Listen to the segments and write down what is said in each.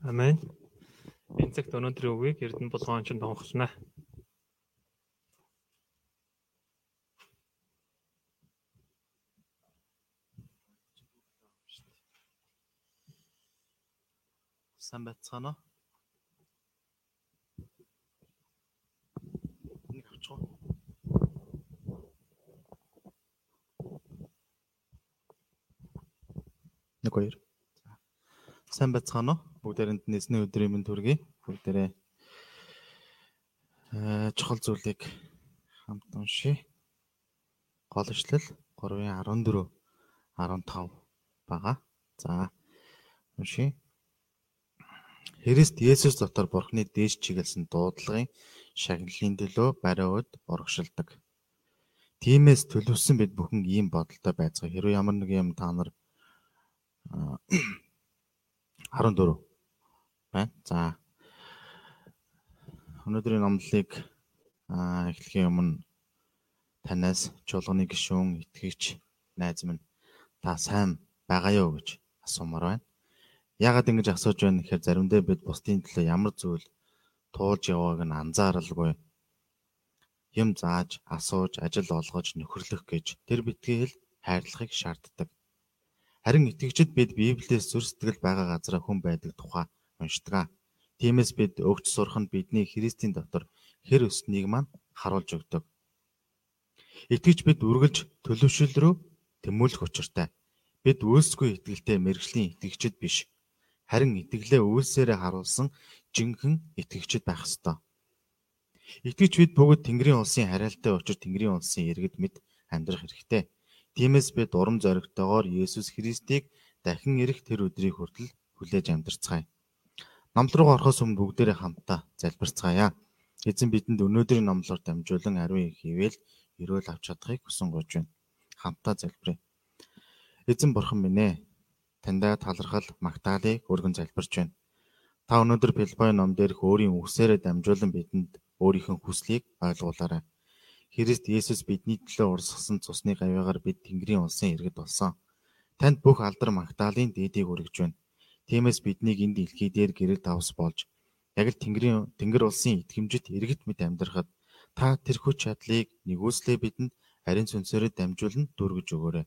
Амен. Энэ цагт өнөөдрийн үгийг Эрдэнэ булгаан чинь тонхолно. Сайн байцгаана? Нэг авчих уу? Нэг хоёр. Сайн байцгаана уу? Бүгдээрэнд нэсний өдрийн мэнд хүргэе. Бүгдээрээ э чухал зүйлийг хамт уншия. Гол ишлэл 3:14 15 байгаа. За. Уншия. Христ Есүс дотор Бурхны дээш чиглэсэн дуудлагын шагналын төлөө барай өд урагшилдаг. Тимээс төлөвсөн бид бүхэн ийм бодолтой байцгаа. Хэрвээ ямар нэг юм та нар 14 байна. За. Өнөөдрийн номлолыг эхлэхийн өмнө танаас чуулганы гишүүн итгэгч найз минь та сайн байгаа юу гэж асуумаар байна. Яагаад ингэж асууж байна гэхээр заримдаа бид бусдын төлөө ямар зүйл туулж явааг нь анзааралгүй юм зааж, асууж, ажил олгож, нөхөрлөх гэж тэр битгий л хайрлахыг шаарддаг. Харин итгэгчид бид Библиэс зүр сэтгэл байгаа газараа хүн байдаг тухай уншдаг. Тиймээс бид өгч сурах нь бидний Христийн дотор хэр өснгийг маань харуулж өгдөг. Итгэж бид үргэлж төлөвшил рүү тэмүүлэх учиртай. Бид үйлсгүй итгэлтэй мэрэгжлийн итгэгчид биш. Харин итгэлээ үйлсээрээ харуулсан жинхэнэ итгэгчид байх ёстой. Итгэж бид бүгд Тэнгэрийн улсын харайлтай учир Тэнгэрийн улсын иргэд мэд амьдрах хэрэгтэй. Тиймээс бид урам зоригтойгоор Есүс Христийг дахин ирэх тэр өдрийг хүртэл хүлээж амьдарцгаая. Намд руу орохоос өмнө бүгдээрээ хамтдаа залбирцгаая. Эзэн бидэнд өнөөдрийн номлоор дамжуулан ариун их ивэл өрөөл авч чадахыг хүсэн гож байна. Хамтдаа залбирая. Эзэн бурхан минь ээ. Таньда талархал, магтаалыг өргөн залбирч байна. Та өнөөдөр Филиппой ном дээрх өөрийн үгсээрээ дамжуулан бидэнд өөрийнхөө хүслийг ойлгуулаарай. Христ Есүс бидний төлөө урсгасан цусны гавьяагаар бид Тэнгэрийн улсын иргэд болсон. Танд бүх алдар магтаалын дээдийг өргөж байна. Тиймээс биднийг энэ дэлхий дээр гэрэл давс болж яг л Тэнгэрийн Тэнгэр улсын итгэмжит иргэд мэд амьдрахад та тэр хүч чадлыг нэгүслээ бидэнд ариун сүнсээрээ дамжуулан дүүргэж өгөөрэй.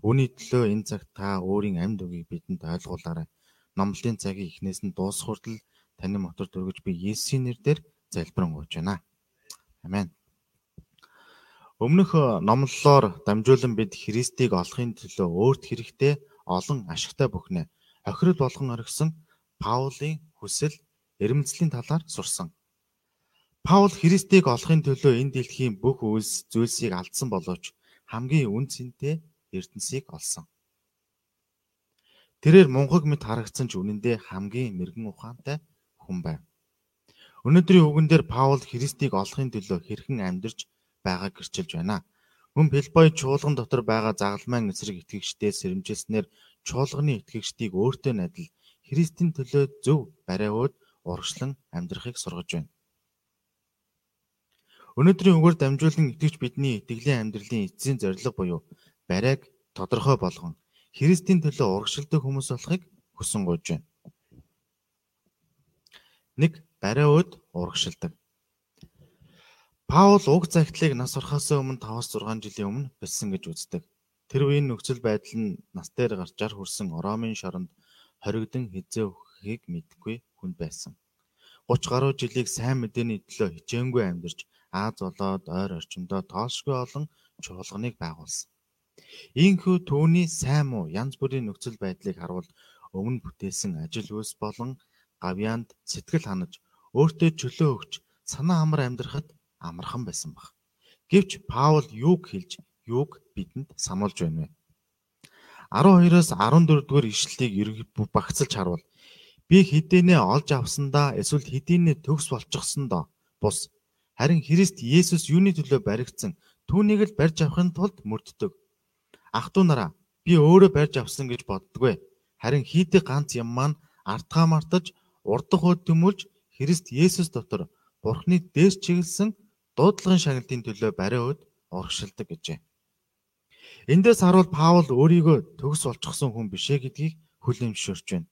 Үүний төлөө энэ цагт та өөрийн амьд үгийг бидэнд ойлгуулаарай. Номлолын цагийн эхнээс нь дуусах хүртэл таны мотор дөргөж би Есүсийн нэрээр залбирэн гуйж байна. Амен. Өмнөх номлолоор дамжуулан бид Христийг олохын төлөө өөрт хэрэгтэй олон ашигтай бүхнээ хохирол болгон оргисон Паулийн хүсэл эрмэлзлийн талаар сурсан. Паул Христийг олохын төлөө энэ дэлхийн бүх үйлс зүйлсийг алдсан боловч хамгийн үн цэнтэй ертөнцийг олсон. Тэрээр мунхаг мэт харагдсан ч үнэндээ хамгийн мэрэгэн ухаантай хүн байв. Өнөөдрийн үгэн дээр Паул Христийг олохын төлөө хэрхэн амьдарч байгааг гэрчилж байна. Мөн Филиппой чуулган дотор байгаа загалмайн эсрэг итгэгчдээ сэрэмжилснээр чуулганы итгэгчдийг өөртөө адил Христийн төлөө зөв бариуд урагшлан амьдрахыг сургаж байна. Өнөөдрийн үгээр дамжуулан итгэж бидний итгэлийн амьдралын эцсийн зорилго буюу барайг тодорхой болгон Христийн төлөө урагшилдаг хүмүүс болохыг хүсэн гуйж байна. Нэг бариуд урагшилдаг. Паул уг загтлыг нас орохоос өмнө 5-6 жилийн өмнө бичсэн гэж үздэг. Тэр үеийн нөхцөл байдал нь нас дээр гарчаар хүрсэн Ромын шоронд хоригдон хизээ өгөхийг мэдгүй хүн байсан. 30 гаруй жилийг сайн мэдээний төлөө хичээнгүй амьдарч Аз болоод ойр орчимдоо тоошгүй олон чуулганыг байгуулсан. Ийхүү түүний сайн муу янз бүрийн нөхцөл байдлыг харуул өмнө бүтээсэн ажил үйлс болон гавьяанд сэтгэл ханаж өөртөө чөлөө өгч санаа амар амьдрахад амархан байсан баг. Гэвч Паул юуг хэлж юуг бидэнд сануулж байна вэ? 12-оос 14 дугаар ишлэлийг ерөнхий багцалж харуул. Би хэдийнэ олж авсандаа эсвэл хэдийнэ төгс болчихсондоо бус харин Христ Есүс юуны төлөө баригдсан түүнийг л барьж авахын тулд мөрддөг. Ах トゥ нараа би өөрөө барьж авсан гэж боддгоо. Харин хийдэг ганц юм маань артгаа мартаж урдах хөөд төмөлж Христ Есүс дотор Бурхны дээрс чиглэсэн дуудлагын шагналтын төлөө барай өд урагшилдаг гэжээ. Эндээс харуул Паул өөрийгөө төгс олчихсон хүн бишээ гэдгийг хүлээмжшөөрч байна.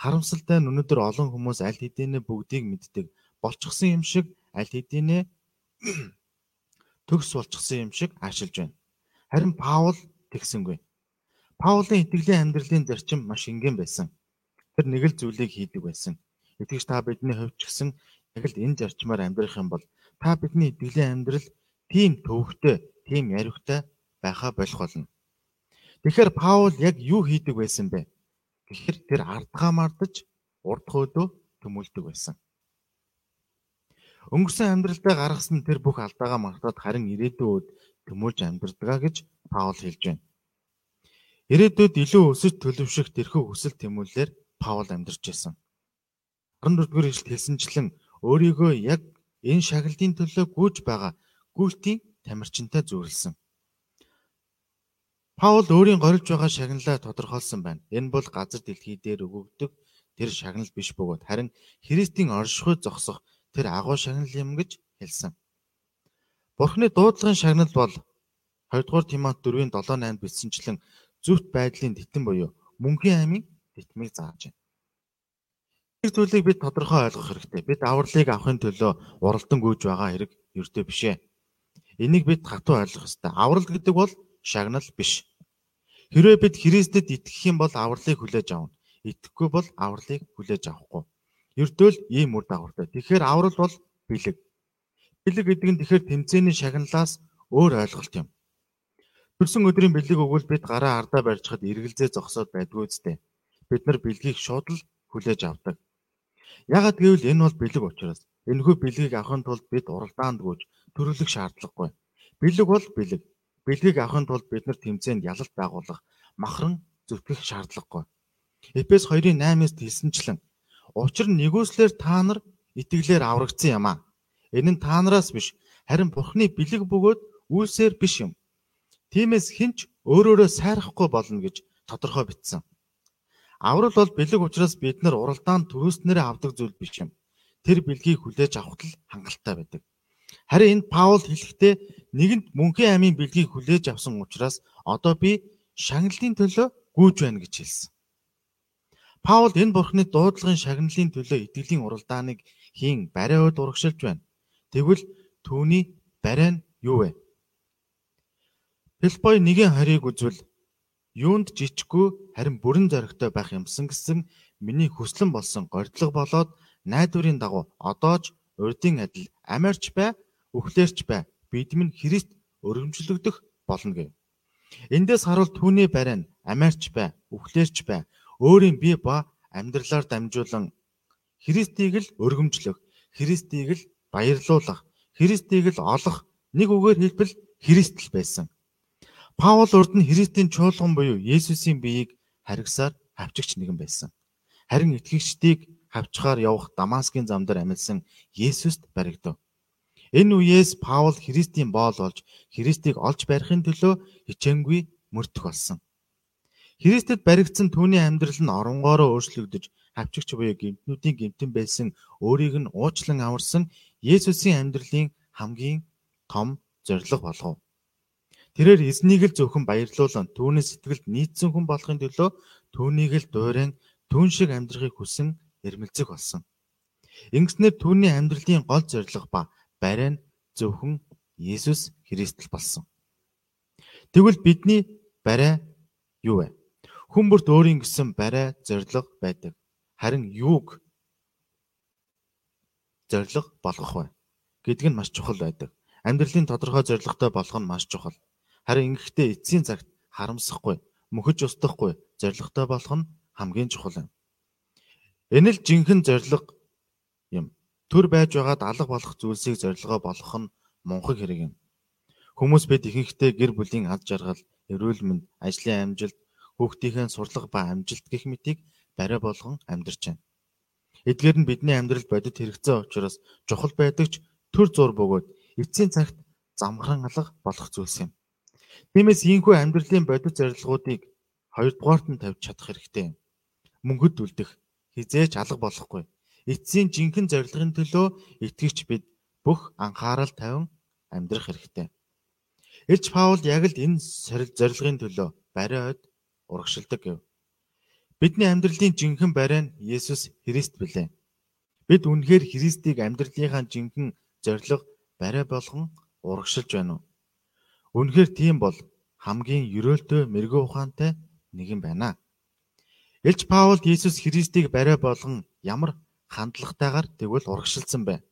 Харамсалтай нь өнөөдөр олон хүмүүс аль хэдийнэ бүгдийг мэддэг болчихсон юм шиг аль хэдийнэ төгс болчихсон юм шиг аашилж байна. Харин Паул тэгсэнгүй. Паулын итгэлийн амьдралын зарчим маш энгийн байсан. Тэр нэг л зүйлийг хийдэг байсан. Итгэж та бидний хувьд ч гэсэн яг л энэ зарчмаар амьдрах юм бол та бидний итгэлийн амьдрал тийм төвөгтэй, тийм яривтай байхаа болох болно. Тэгэхээр Паул яг юу хийдэг байсан бэ? Гэхдээ тэр ардгаа мардаж урд хөөдөө төмөлдөг байсан. Өнгөрсөн амьдралдаа гаргасан тэр бүх алдаагаа мартаад харин ирээдүйд төмөлж амьдрдгаа гэж Паул хэлж байна. Ирээдүйд илүү өсөж төлөвшөх тэрхүү хүсэл тэмүүлэлээр Паул амьдарч байсан. 14-р эшлэлд хэлсэнчлэн өөрийгөө яг энэ шагналын төлөө гүйж байгаа гүйлтийн тамирчинтай зүйрлсэн. Паул өөрийн горилж байгаа шагналаа тодорхойлсон байна. Энэ бол газар дэлхий дээр өгөгдөг тэр шагнал биш бөгөөд харин Христийн оршихуй зогсох тэр агуу шагнал юм гэж хэлсэн. Бурхны дуудлагын шагнал бол 2 дугаар Тимот 4-ийн 7-8 бичсэнчлэн зүвт байдлын титэн буюу мөнхийн аймын титмийг зааж байна. Тэр зүйлийг бид тодорхой ойлгох хэрэгтэй. Бид авралыг авахын төлөө уралдан гүйж байгаа хэрэг ердөө биш ээ. Энийг бид хатуу ойлгох хэрэгтэй. Аврал гэдэг бол шагнал биш. Хэрвээ бид Христэд итгэх юм бол авралыг хүлээж авна. Итгэхгүй бол авралыг хүлээж авахгүй. Ердөөл ийм үр дагавартай. Тэгэхээр аврал бол бэлэг. Бэлэг гэдэг нь тэгэхээр тэмцээний шагналаас өөр ойлголт юм. Төрсөн өдрийн бэлэг өгвөл бид гараа ардаа барьчихад эргэлзээ зогсоод байдгүй үстэй. Бид нар бэлгийг шууд л хүлээж авдаг. Ягаад гэвэл энэ бол бэлэг учраас. Энэхүү бэлгийг авахын тулд бид уралдаанд гүйж төрөлх шаардлагагүй. Бэлэг бол бэлэг. Бэлгийг авахын тулд бид нар тэмцээнд ялалт байгуулах, махран зүтгэх шаардлагагүй. Эфес 2:8-аас хэлсэнчлэн учир нь нэгүслэр та нар итгэлээр аврагдсан юм аа. Энэ нь та нараас биш, харин Бурхны бэлэг бөгөөд үйлсээр биш юм. Тиймээс хинч өөрөөрөө сайрахгүй болно гэж тодорхой бичсэн. Аврал бол бэлэг учраас бид нар уралдаанд төрөөснөрөө авдаг зүйл биш юм. Тэр бэлгийг хүлээж авахт л хангалттай байдаг. Харин энд Паул хэлэхдээ нэгэнд мөнхийн амийн бэлгийг хүлээж авсан учраас одоо би шагналын төлөө гүйж байна гэж хэлсэн. Паул энэ бурхны дуудлагын шагналын төлөө итгэлийн уралдааныг хийн барай үед урагшилж байна. Тэгвэл түүний барай нь юу вэ? Филиппой 1:20-ыг үзвэл юунд жижиггүй харин бүрэн зоригтой байх юмсан гэсэн миний хүслэн болсон гордлого болоод найдварын дагуу одоо ч урдын адил амарч бай Үхлээрч бай. Бид минь Христ өргөмжлөгдөх болно гэв. Эндээс харуул түүний барай нь амиарч бай, үхлээрч бай. Өөрийн бие ба амьдралаар дамжуулан Христийг л өргөмжлөх, Христийг л баярлуулах, Христийг л олох нэг үгээр хэлбэл Христ л байсан. Паул урд нь Христийн чуулган буюу Есүсийн биеийг харгасаар хавчигч нэгэн байсан. Харин итгэгчдийг хавчгаар явах Дамаскын замдар амилсан Есүст баригдав. Энэ үеэс Паул Христийн боол болж Христийг олж барихын төлөө хичээнгүй мөрдөх болсон. Христэд баригдсан түүний амьдрал нь оронгоороо өөрчлөгдөж хавчигч буюу гимтнүүдийн гимтэн байсан өөрийг нь уучлан аварсан Есүсийн амьдралын хамгийн том зорилго болгов. Тэрээр эзнийг л зөвхөн баярлуулан түүний сэтгэлд нийцсэн хүн болохын төлөө түүнийг л дуурайн түүн шиг амьдрахыг хүсэн эрмэлзэх болсон. Ингэснээр түүний амьдралын гол зорилго ба барай нь зөвхөн Есүс Христэл болсон. Тэгвэл бидний барай юу вэ? Хүн бүрт өөрийн гэсэн барай зориг байдаг. Харин юуг зориг болгох вэ гэдг нь маш чухал байдаг. Амьдралын тодорхой зоригтой болох нь маш чухал. Харин ингэхдээ эцсийн цагт харамсахгүй, мөхөж устдахгүй зоригтой болох нь хамгийн чухал юм. Энэ л жинхэнэ зориг. Төр байж байгаад алга болох зүйлсийг зорилгоо болгох нь мунхаг хэрэг юм. Хүмүүс бид ихэнхдээ гэр бүлийн ад жаргал, эрүүл мэнд, ажлын амжилт, хүүхдийнхээ сурлага ба амжилт гэх мэтийг барай болгон амьдарч байна. Эдгээр нь бидний амьдралд бодит хэрэгцээ учраас чухал байдаг ч төр зур бөгөөд эцсийн цагт замхран алга болох зүйлс юм. Тиймээс ийхүү амьдралын бодит зорилгоодыг хоёрдугаарт нь тавьж чадах хэрэгтэй юм. Мөнгөд үлдэх хизээч алга болохгүй эцсийн жинхэнэ зорилгын төлөө итгэгч бид бүх анхаарал тавин амьдрах хэрэгтэй. Илч Паул яг л энэ зорилгын төлөө бариад урагшилдаг гэв. Бидний амьдралын жинхэнэ барай нь Есүс Христ билээ. Бид үнэхээр Христийг амьдралынхаа жинхэнэ зориг барай болгон урагшилж байна уу? Үнэхээр тийм бол хамгийн ерөөлтөө мэрэгүү ухаантай нэгэн байна. Элч Паул Иесус Христийг барай болгон ямар хандлагатайгаар тэгвэл урагшилсан бэ?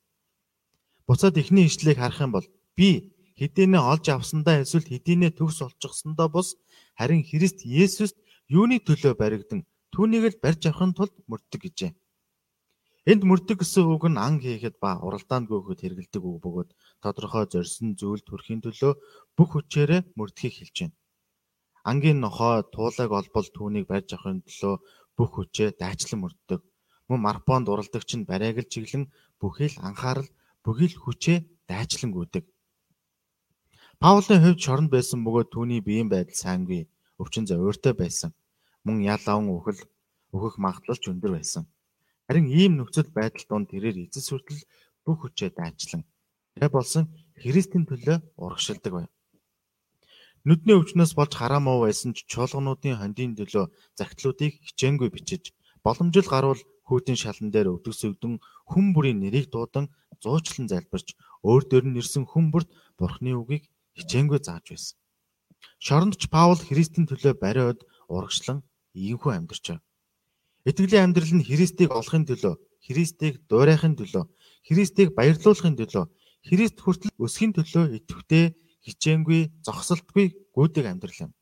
Буцаад эхний ишлэгийг харах юм бол би хэдийнэ олж авсандаа эсвэл хэдийнэ төгс олчихсондоо бус харин Христ Есүст юуны төлөө баригдан Түүнийг л барьж авахын тулд мөрдөг гэжээ. Энд мөрдөг гэсэн үг нь ан хийхэд ба уралдаанд гөөхөд хэрэгэлдэг үг бөгөөд тодорхой зорьсон зүйл төрхийн төлөө бүх хүчээрээ мөрдөхийг хэлж байна. Ангийн нохой туулайг олбол түүнийг барьж авахын төлөө бүх хүчээ дайчлан мөрддөг. Мөн марпонд уралдагч нь барайг л чиглэн бүхий л анхаарал, бүхий л хүчээ дайчлан гүйдэг. Паулын хувьд шоронд байсан бөгөөд түүний биеийн байдал сайнгүй, өвчин зовиортой байсан мөн ял аван үхэл өөхөх магадлал ч өндөр байсан. Харин ийм нөхцөл байдал донд тэрээр эцэс хүртэл бүх хүчээ дайчлан тэ болсон Христийн төлөө урагшилдаг байв. Нүдний өвчнөөс болж хараа муу байсан ч чуулгануудын хондийн төлөө загтлуудыг хичээнгүй бичиж боломжил гарвал хүүтийн шалан дээр өвдөгсөгдөн хүн бүрийн нэрийг дуудан зуучлан залбирч өөр дөр нь ирсэн хүн бүрт бурхны үгийг хичээнгүй зааж байсан. Шорондч Паул Христийн төлөө бариад урагшлан ийхүү амьдарч байна. Итгэлийн амьдрал нь Христийг олохын төлөө, Христийг дуурайхын төлөө, Христийг баярлуулахын төлөө, Христ хүртэл өсөхийн төлөө итгэвтэй, хичээнгүй, зогсолтгүй гүйдэг амьдрал юм.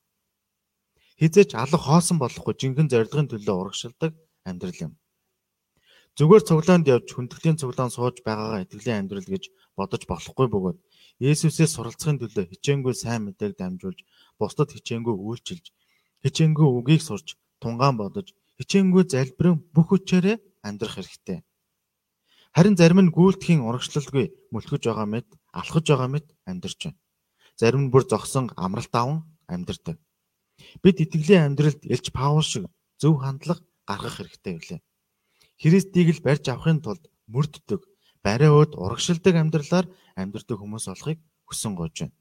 Хизээч алга хоосон болохгүй жинхэнэ зорилгын төлөө урагшилдаг амьдрал юм. Зүгээр цуглаанд явж хүндэглийн цуглаан сууж байгаагаа итгэлийн амьдрал гэж бодож болохгүй бөгөөд Есүсээс суралцахын төлөө хичээнгүй сайн мэдээг дамжуулж, бусдад хичээнгүй үйлчилж, хичээнгүй үгийг сурч, тунгаан бодож, хичээнгүй залбирэн бүх хүчээрээ амьдрах хэрэгтэй. Харин зарим нь гүйлтгэхийн урагшлалгүй мөлтгөж байгаа мэт, алхаж байгаа мэт амьдарч байна. Зарим нь бүр зогсон амралт аван амьдардаг. Бид итгэлийн амьдралд элч Паул шиг зөв хандлага гаргах хэрэгтэй билээ. Христийг л барьж авахын тулд мөрддөг, барай өөд урагшилдаг амьдралаар амьдардаг хүмүүс болохыг хүсэн гож байна.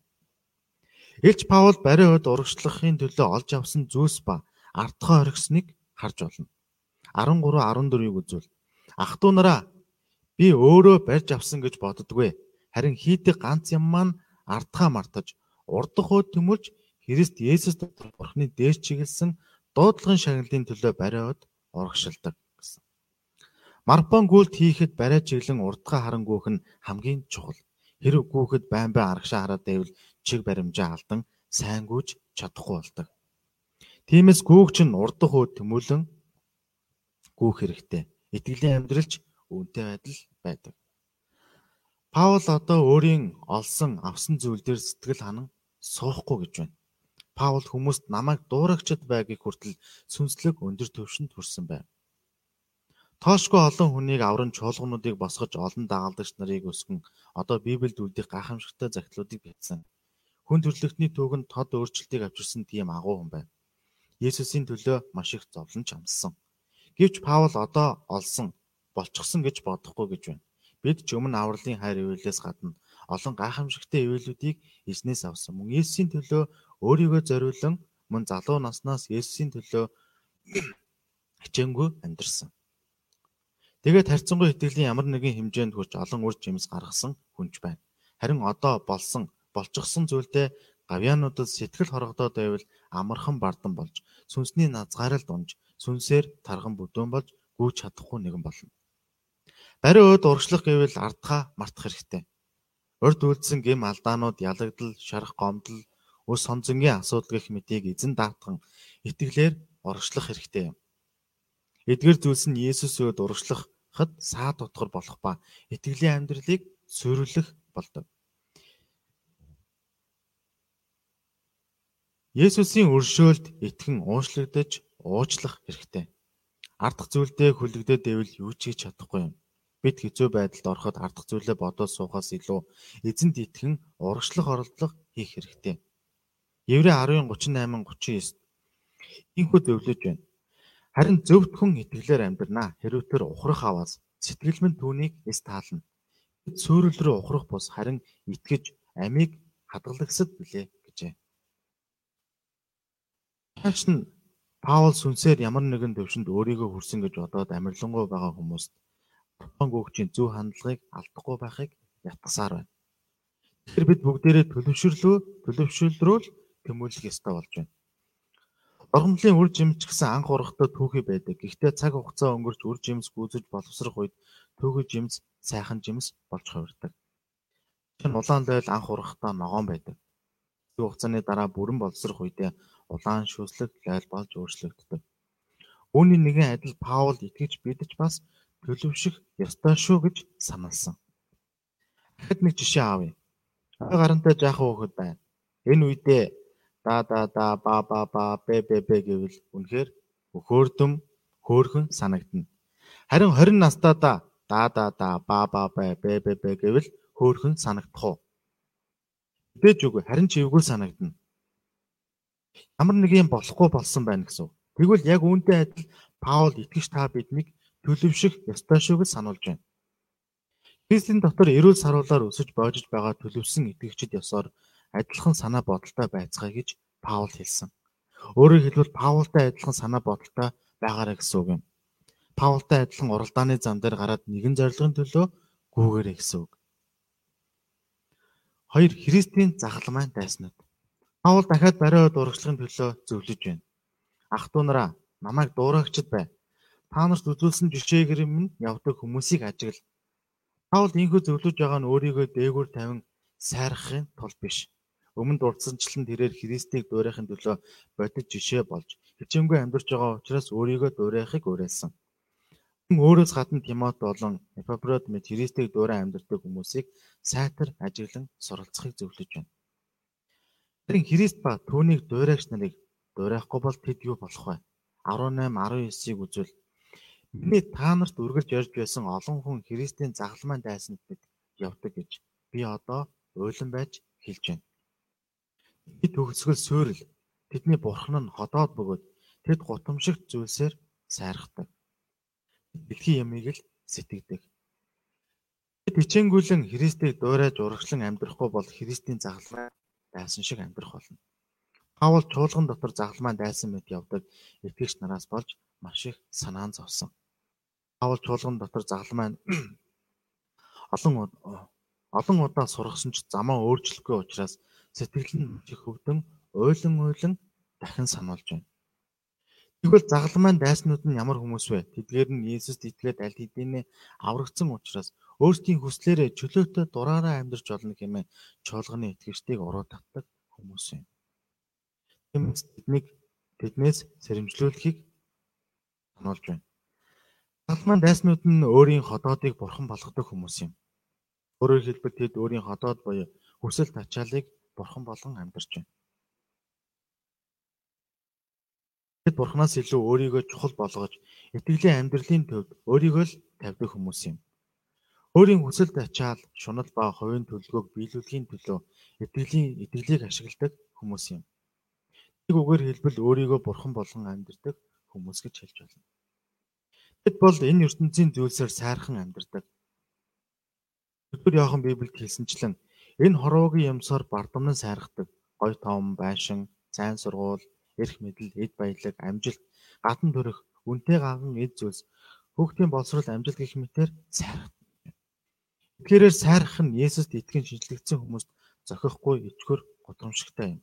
Илч Паул барай өд урагшлахын төлөө олж авсан зүйлс ба ардхаа орхисныг харж болно. 13 14-ийг үзвэл ах トゥ нараа би өөрөө барьж авсан гэж боддгоо. Харин хийдэг ганц юм маань ардхаа мартаж урдах өд төмөлж Христ Есүс дотор Бурхны дээш чиглэсэн дуудлагын шагналын төлөө бариад урагшилдаг. Марпон гүйлт хийхэд барай чиглэн урдгаа харангуйх нь хамгийн чухал. Хэрэг гүөхөд байн байн аргашаа хараад байвал чиг баримжаа алдан сайн гүйж чадахгүй болдог. Тиймээс гүүгч нь урдах үе төмөлөн гүүх хэрэгтэй. Итгэлийн амьдралч үүнтэй байдал байдаг. Паул одоо өөрийн олсон авсан зүйл дээр сэтгэл ханан суухгүй гэж байна. Паул хүмүүст намайг дуурагчд байгийг хүртэл сүнслэг өндөр төвшөнд хүрсэн байна. Тоошгүй олон хүнийг авран чуулгануудыг босгож олон дагалдагч нарыг өсгөн одоо Библиэд үлдэх гайхамшигтай загтлуудыг бичсэн. Хүн төрөлхтний түүхэнд тод өөрчлөлтийг авчирсан тийм агуу хүн байна. Есүсийн төлөө маш их зовлон чамссан. Гэвч Паул одоо олсон, болчихсон гэж бодохгүй гэж байна. Бид ч өмнө авралын хайр ивэлээс гадна олон гайхамшигтай ивэлүүдийг эзнээс авсан. Мөн Есүсийн төлөө өөрийгөө зориулан мөн залуу наснаас Есүсийн төлөө хичээнгүй амьдарсан. Тэгээд харьцангуй итгэлийн ямар нэгэн хэмжээнд хүрч олон үр жимс гаргасан хүнч байна. Харин одоо болсон болчихсон зүйлдээ гавьяануудад сэтгэл хоргодоод байвал амархан бардан болж сүнсний назгаарал дунж сүнсээр тарган бүдүүн болж гүйж чадахгүй нэгэн болно. Барин өд урагшлах гэвэл ардхаа мартах хэрэгтэй. Урд үлдсэн гэм алдаанууд ялагдал, шарах гомдол, өс сонзонгийн асуудал гэх мэтийг эзэн даатхан итгэлээр урагшлах хэрэгтэй юм. Эдгээр зүйлс нь Есүс өд урагшлахад саад утгар болох ба итгэлийн амьдралыг суйрлах болдог. Есүсийн өршөөлд итгэн уушлагдаж уучлах хэрэгтэй. Ардах зүйлдээ хүлэгдээд байвал юу ч хийж чадахгүй юм. Бид хэцүү байдалд ороход ардах зүйлээ бодоод суухаас илүү эзэнд итгэн урагшлах оролдлого хийх хэрэгтэй. Еврей 10:38-39 Инхүү зөвлөж байна. Харин зөвтгөн итгэлээр амьдрнаа. Хэрвээ тэр ухрах аваас сэтгэл минь түүнийг эс таална. Бид суурил рүү ухрах бус харин итгэж амийг хадгалагсад билээ гэжээ. Тааш нь Паул сүнсээр ямар нэгэн төвшөнд өөрийгөө хүрсэн гэж бодоод амарлингуй байгаа хүмүүст Бурхан гүгчийн зөв хандлагыг алдахгүй байхыг ятгасаар байна. Тэгэхээр бид бүгдээрээ төлөвшөрлөө төлөвшөлрүүл тэмүүлэх ёстой болж байна. Ургамлын үр жимч гэсэн анх урахтаа түүхий байдаг. Гэхдээ цаг хугацаа өнгөрч үр жимс гүйцэж боловсрох үед түүхий жимс сайхан жимс болж хувирдаг. Чин улаан дойл анх урахтаа ногоон байдаг. Цаг хугацааны дараа бүрэн боловсрох үедээ улаан шүүслэг лойл болж өөрчлөгддөг. Үүний нэгэн адил Паул итгэж бидэж бас төлөвшөх ёстой шүү гэж саналсан. Дахид нэг жишээ авъя. Гарантай жаахан хүүхэд байна. Энэ үедээ да да да ба ба ба бэ бэ бэ гэвэл үнэхээр өхөөрдөм хөөхөн санагдана. Харин 20 настаа да да да да ба ба бэ бэ бэ гэвэл хөөхөн санагдах уу? Мэдээж үгүй харин ч эвгүй санагдана. Ямар нэг юм болохгүй болсон байна гэсэн. Тэгвэл яг үүнтэй адил Паул итгэж та биднийг төлөвшөх ёстой шүү гэж сануулж байна. Христийн дотор эрүүл саруулаар өсөж боожж байгаа төлөвсөн итгэгчид ёсоор адилхан санаа бодолтой байцгаая гэж Паул хэлсэн. Өөрөөр хэлбэл Паултай адилхан санаа бодолтой байгаарай гэсэн үг юм. Паултай адилхан уралдааны зам дээр гараад нэгэн зорилгын төлөө гүүгээрэй гэсэн үг. Хоёр Христийн загалмайн дайснууд. Паул дахиад бариа дурагчлахын төлөө зөвлөж байна. Ах トゥ нараа намайг дуурайгчд бай. Та нарт үзүүлсэн жишээгээр минь явдаг хүмүүсийг ажигла. Паул ийхүү зөвлөж байгаа нь өөрийгөө дээгүүр тавин сайрахын тулд биш. Өмнө дурдсанчлан тэрээр Христийг дуурайхын төлөө бодит жишээ болж хичээнгүй амьдарч байгаа учраас өөрийгөө дуурайхыг уриалсан. Өөрөөс гадна Тимот болон Эпафрод мэт Христийг дуурай амьдардаг хүмүүсийг сайтар ажиглан суралцахыг зөвлөж байна. Харин Христ ба түүнийг дуурайгч нарыг дуурайхгүй бол тэд юу болох вэ? 18 19-ийг үзвэл Миний та нарт үргэлж ярьж байсан олон хүн Христийн загалмайн дайсанд бид явдаг гэж би одоо уйлан байж хэлж байна. Тэд төгсгөл суурил тэдний бурхан нь ходоод бөгөөд тэд гутамшигт зүйлсээр сайрахдаг. Дэлхийн ямыг л сэтгэдэг. Тэд хичээнгүйлэн Христийг дуурайж урагшлан амьдрахгүй бол Христийн загалмай дайсан шиг амьдрах болно. Паул чуулган дотор загалмай дайсан мэт явдаг итгэгч нараас болж маш их санаан зовсон. Паул чуулган дотор загалмай олон олон удаа сургасан ч замаа өөрчлөхгүй учраас сэтгэл нь хөвдөн уйлан уйлан дахин сануулж байна. Тэгвэл загалмайн дайснууд нь ямар хүмүүс вэ? Тэдгээр нь Иесуст итгээд аль хэдийнэ аврагдсан учраас өөрсдийн хүслээрээ чөлөөтэй дураараа амьдарч болно хэмээн чуулганы итгэгчдийг уруу татдаг хүмүүс юм. Тиймээс тэднийг тэднээс сэрэмжлүүлэхийг сануулж байна. Загалмайн дайснууд нь өөрийн ходоодыг бурхан болгодог хүмүүс юм. Өөрөөр хэлбэл тэд өөрийн ходоод буюу хүсэл тачаалыг бурхан болгон амьдарч байна. Тэд бурханаас илүү өөрийгөө чухал болгож итгэлийн амьдралын төвд өөрийгөө л тавьдаг хүмүүс юм. Өөрийн хүсэл тачаал, шунал ба хувийн төлөвлөгөөг биелүүлэхийн төлөө итгэлийн итгэлийг ашигладаг хүмүүс юм. Нэг үгээр хэлбэл өөрийгөө бурхан болгон амьдардаг хүмүүс гэж хэлж болно. Тэд бол энэ ертөнцийн зүйлсээр сайрхан амьдардаг. Өдөр яохан Библиэд хэлсэнчлэн энэ хорвоогийн юмсаар бардамнан сайрхдаг. Гой том, байшин, сайн сургууль, эрх мэдэл, эд баялаг, амжилт, гадна төрөх, үнтэй гаган эд зүйлс, хүүхдийн боловсрол, амжилт гэх мэтээр сайрхдаг. Тэгэхээр сайрах нь Есүст итгэн шинжлэгдсэн хүмүүст зохихгүй ичгөр гудамжтай юм.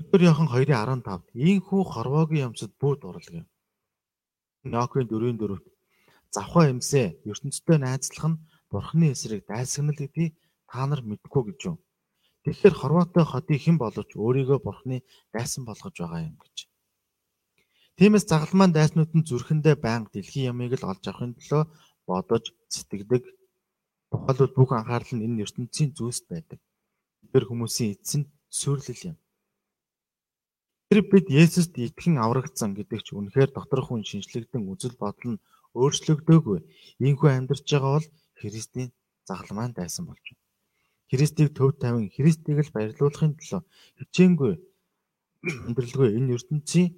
Өдөр яхан 2:15 ийхүү хорвоогийн юмсад бүү дурлаг юм. Ноокын 4:4 завхаа эмсээ ертөнцтэй найзлах нь бурхны эсрэг дайсагнал гэдгийг та нар мэдгүй гэж юм. Тэгэхээр хорвоотой хотыг хэн боловч өөрийгөө бурхны дайсан болгож байгаа юм гэж. Тиймээс загалмайн дайснууд нь зүрхэндээ байнга дэлхийн ямыг л олж авахын төлөө бодож сэтгэдэг. Тухайлбал бүх анхаарал нь энэ ертөнцийн зүйлс байдаг. Тэр хүмүүсийн эцэс нь сүрлэл юм. Тэр бид Есүст итгэн аврагдсан гэдэг ч үнэхээр доторх хүн шинжлэгдэн үзэл бодол нь өөрчлөгдөөгүй. Ийхүү амьдарч байгаа бол Христийн загалмайн дайсан болж байна. Христийг төв тавин Христийг л баярлуулахын төлөө хичээнгүй амьдралгүй энэ ертөнцийн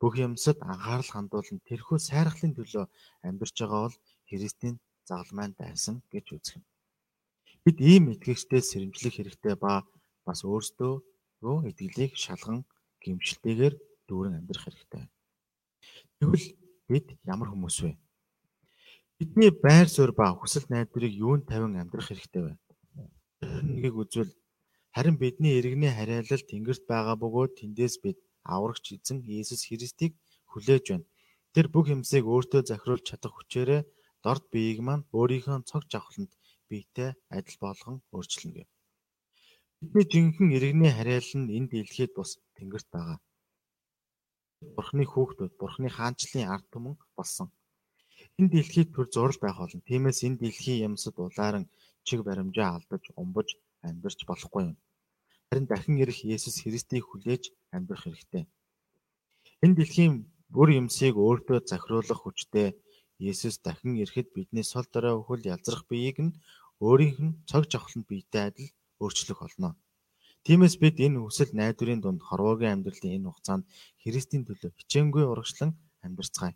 бүх юмсад анхаарал хандуулан тэрхүү сайрхлын төлөө амьдарч байгаа бол Христийн загалмайн дайсан гэж үзэх юм. Бид ийм итгэгчтэй сэрэмжлэх хэрэгтэй ба бас өөрсдөө дуу итгэлийг шалган гимшилтэйгээр дүүрэн амьдрах хэрэгтэй. Тэгвэл бид ямар хүмүүс вэ? Бидний байр суурь ба хүсэл найдварыг юунд тавин амьдрах хэрэгтэй вэ? Нэгийг үзвэл харин бидний иргэний хариалал тэнгэрт байгаа бөгөөд тэндээс бид аврагч эзэн Иесус Христийг хүлээж байна. Тэр бүх юмсыг өөртөө захируулж чадах хүчээрээ дорд биеийг маань өөрийнхөө цог жавхланд биетэй адил болгон өөрчилнө гэв. Бидний жинхэнэ иргэний хариалал нь энэ дэлхийд бус тэнгэрт байгаа. Бурхны хүүхдүүд, Бурхны хаанчлалын ард түмэн болсон. Энэ дэлхийд төр зурл байх болно. Тиймээс энэ дэлхийн юмсад улааран чиг баримжаа алдаж, умбаж амьдарч болохгүй юм. Харин дахин ирэх Есүс Христийг хүлээж амьдрах хэрэгтэй. Энэ дэлхийн бүр юмсыг өөртөө захируулах хүчтэй Есүс дахин ирэхэд бидний сул дорой өхөл ялзрах биеийг нь өөрийнх нь цог жавхланд биетэй адил өөрчлөх болно. Тиймээс бид энэ хүсэл найдварын дунд хорвоогийн амьдралын энэ хугацаанд Христийн төлөө хичээнгүй урагшлан амьдарцгаая.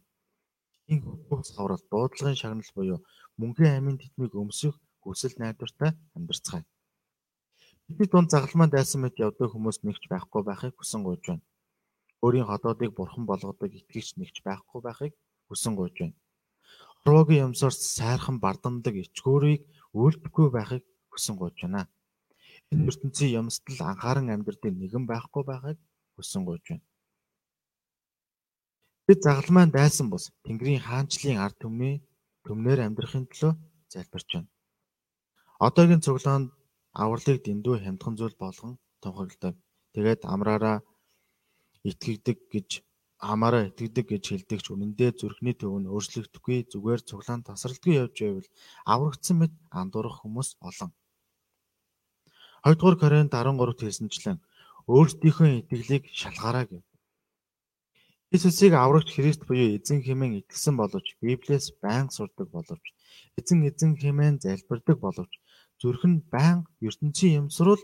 Энэ хөх цаврал дуудлагын шагнал буюу мөнхийн амийн тэтмийг өмсөх хүсэл найдвартай амьдарцгаая. Бидний дунд загалмайн дайсан мэт явдаг хүмүүс нэгч байхгүй байхыг хүсэн гуйж байна. Өөрийн ходоодыг бурхан болгодог итгэгч нэгч байхгүй байхыг хүсэн гуйж байна. Хорвоогийн юмсаар сайрхан бардамдаг ичгүүрийг үйлдэхгүй байхыг хүсэн гуйж байна. Энэ ертөнцийн юмсдал анхааран амьдрэх нэгэн байхгүй байхыг хүсэн гуйж байна. Бид загалмайн дайсан бус Тэнгэрийн хаанчлалын ард түмний төмнөр амьдрахын төлөө залбирч байна. Одоогийн цуглаанд авралыг дэндүү хямдхан зүйл болгон тунхагладаг. Тэгээд амраараа итгэдэг гэж амаараа итгэдэг гэж хэлдэг ч үнэндээ зүрхний төв нь өөрчлөгдөхгүй зүгээр цуглаан тасралтгүй явж байвал аврагдсан мэт андуурах хүмүүс олон. 2 дугаар Коринт 13-т хэлсэнчлэн өөрсдийнхөө итгэлийг шалгаараа гэв. Иесусыг аврагч Христ буюу эзэн хэмээн итгэсэн боловч Библиэс байнга сурдаг боловч эзэн эзэн хэмээн залбирдаг боловч зүрх нь байнга ертөнцийн юмсрал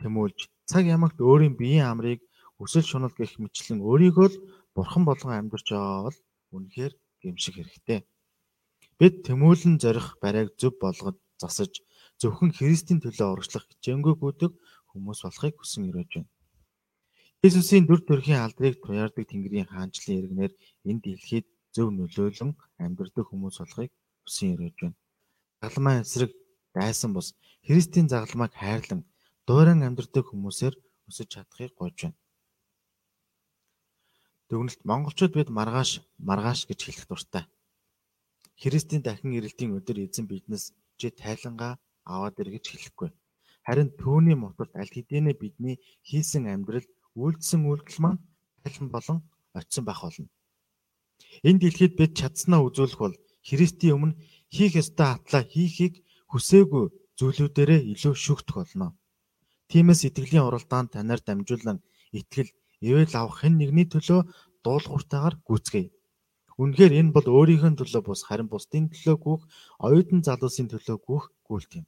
тэмүүлж цаг ямагт өөрийн биеийн амрыг өсөл шунал гэх мэтлэн өөрийгөө л бурхан болгон амьдарч байгаа бол үнэхээр гэмших хэрэгтэй. Бид тэмүүлэн зорих барайг зөв болгож засаж зөвхөн Христийн төлөө урагшлах хичээнгүй гүйдэг хүмүүс болохыг хүсэн ирэж байна. Иесусийн дүр төрхийн алдрыг туяардаг Тэнгэрийн хаанчлалын иргэнээр энэ дэлхийд зөв нөлөөлөн амьдардаг хүмүүс болохыг хүсэн ирэж байна. Загалмай эсрэг дайсан бус Христийн загалмайг хайрлан дуурайн амьдардаг хүмүүсээр өсөж чадахыг гуйж байна. Дүгнэлт монголчууд бид маргааш маргааш гэж хэлэх дуртай. Христийн дахин ирэлтийн өдөр эзэн биднес чи тайлангаа аваад ир гэж хэлэхгүй. Харин түүний моторт аль хэдийнэ бидний хийсэн амьдрал үйлдэлсэн үйлдэл маань тайлан болон очисон байх болно. Энэ дэлхийд бид чадсанаа үзүүлэх бол Христийн өмнө хийх ёстой атлаа хийхийг хүсээгүй зүйлүүдээрээ илүү шүхтэх болно. Тиймээс итгэлийн уралдаанд танаар дамжуулан итгэл, ивэл авах хэн нэгний төлөө дуулууртайгаар гүйцгээе. Үнэхээр энэ бол өөрийнхөө төлөө бус харин бусдын төлөө гүйх, оюутан залуусын төлөө гүйх гүйлт юм.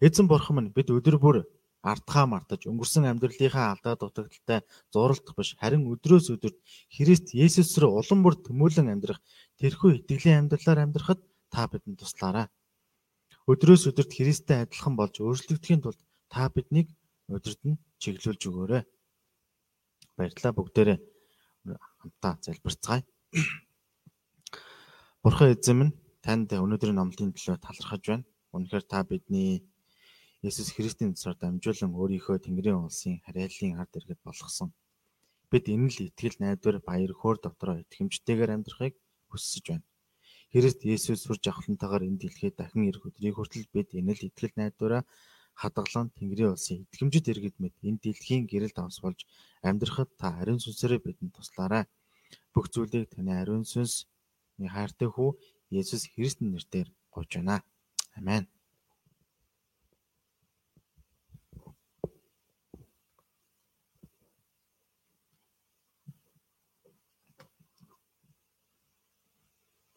Эзэн бурхан минь бид өдөр бүр ардхаа мартаж өнгөрсөн амьдралынхаа алдаа дутагдaltaй зуралдах биш харин өдрөөс өдөрт Христ Есүс рүү улам бүр тэмүүлэн амьдрах тэрхүү итгэлийн амьдралаар амьдрахад та бидэнд туслаарай. Өдрөөс өдөрт Христтэй адилхан болж өөрчлөгдөхийн тулд та биднийг өдөрт нь чиглүүлж өгөөрэй. Баярлалаа бүгдээрээ хамтаа залбирцгаая. Бурхан эзэн минь танд өнөөдрийн номлын төлөө талархаж байна. Үнэхээр та бидний Есүс Христийн цусаар дамжуулан өөрийнхөө Тэнгэрийн улсын харьяаллын ард иргэд болгосон. Бид энэ л итгэл найдвар баяр хөөр дотроо итгэмжтэйгээр амьдрахыг хүсэж байна. Христ Есүс сүр жавхлантайгаар энэ дэлхийд дахин ирэх өдрийг хүртэл бид энэ л итгэл найдвараа хадгалан Тэнгэрийн улсын итгэмжит иргэд мэд энэ дэлхийн гэрэл давс болж амьдрахад та ариун сүнсээрээ бидэнд туслаарай. Бүх зүйлийг таны ариун сүнс хайртай хүү Есүс Христийн нэрээр гуйж байна. Амен.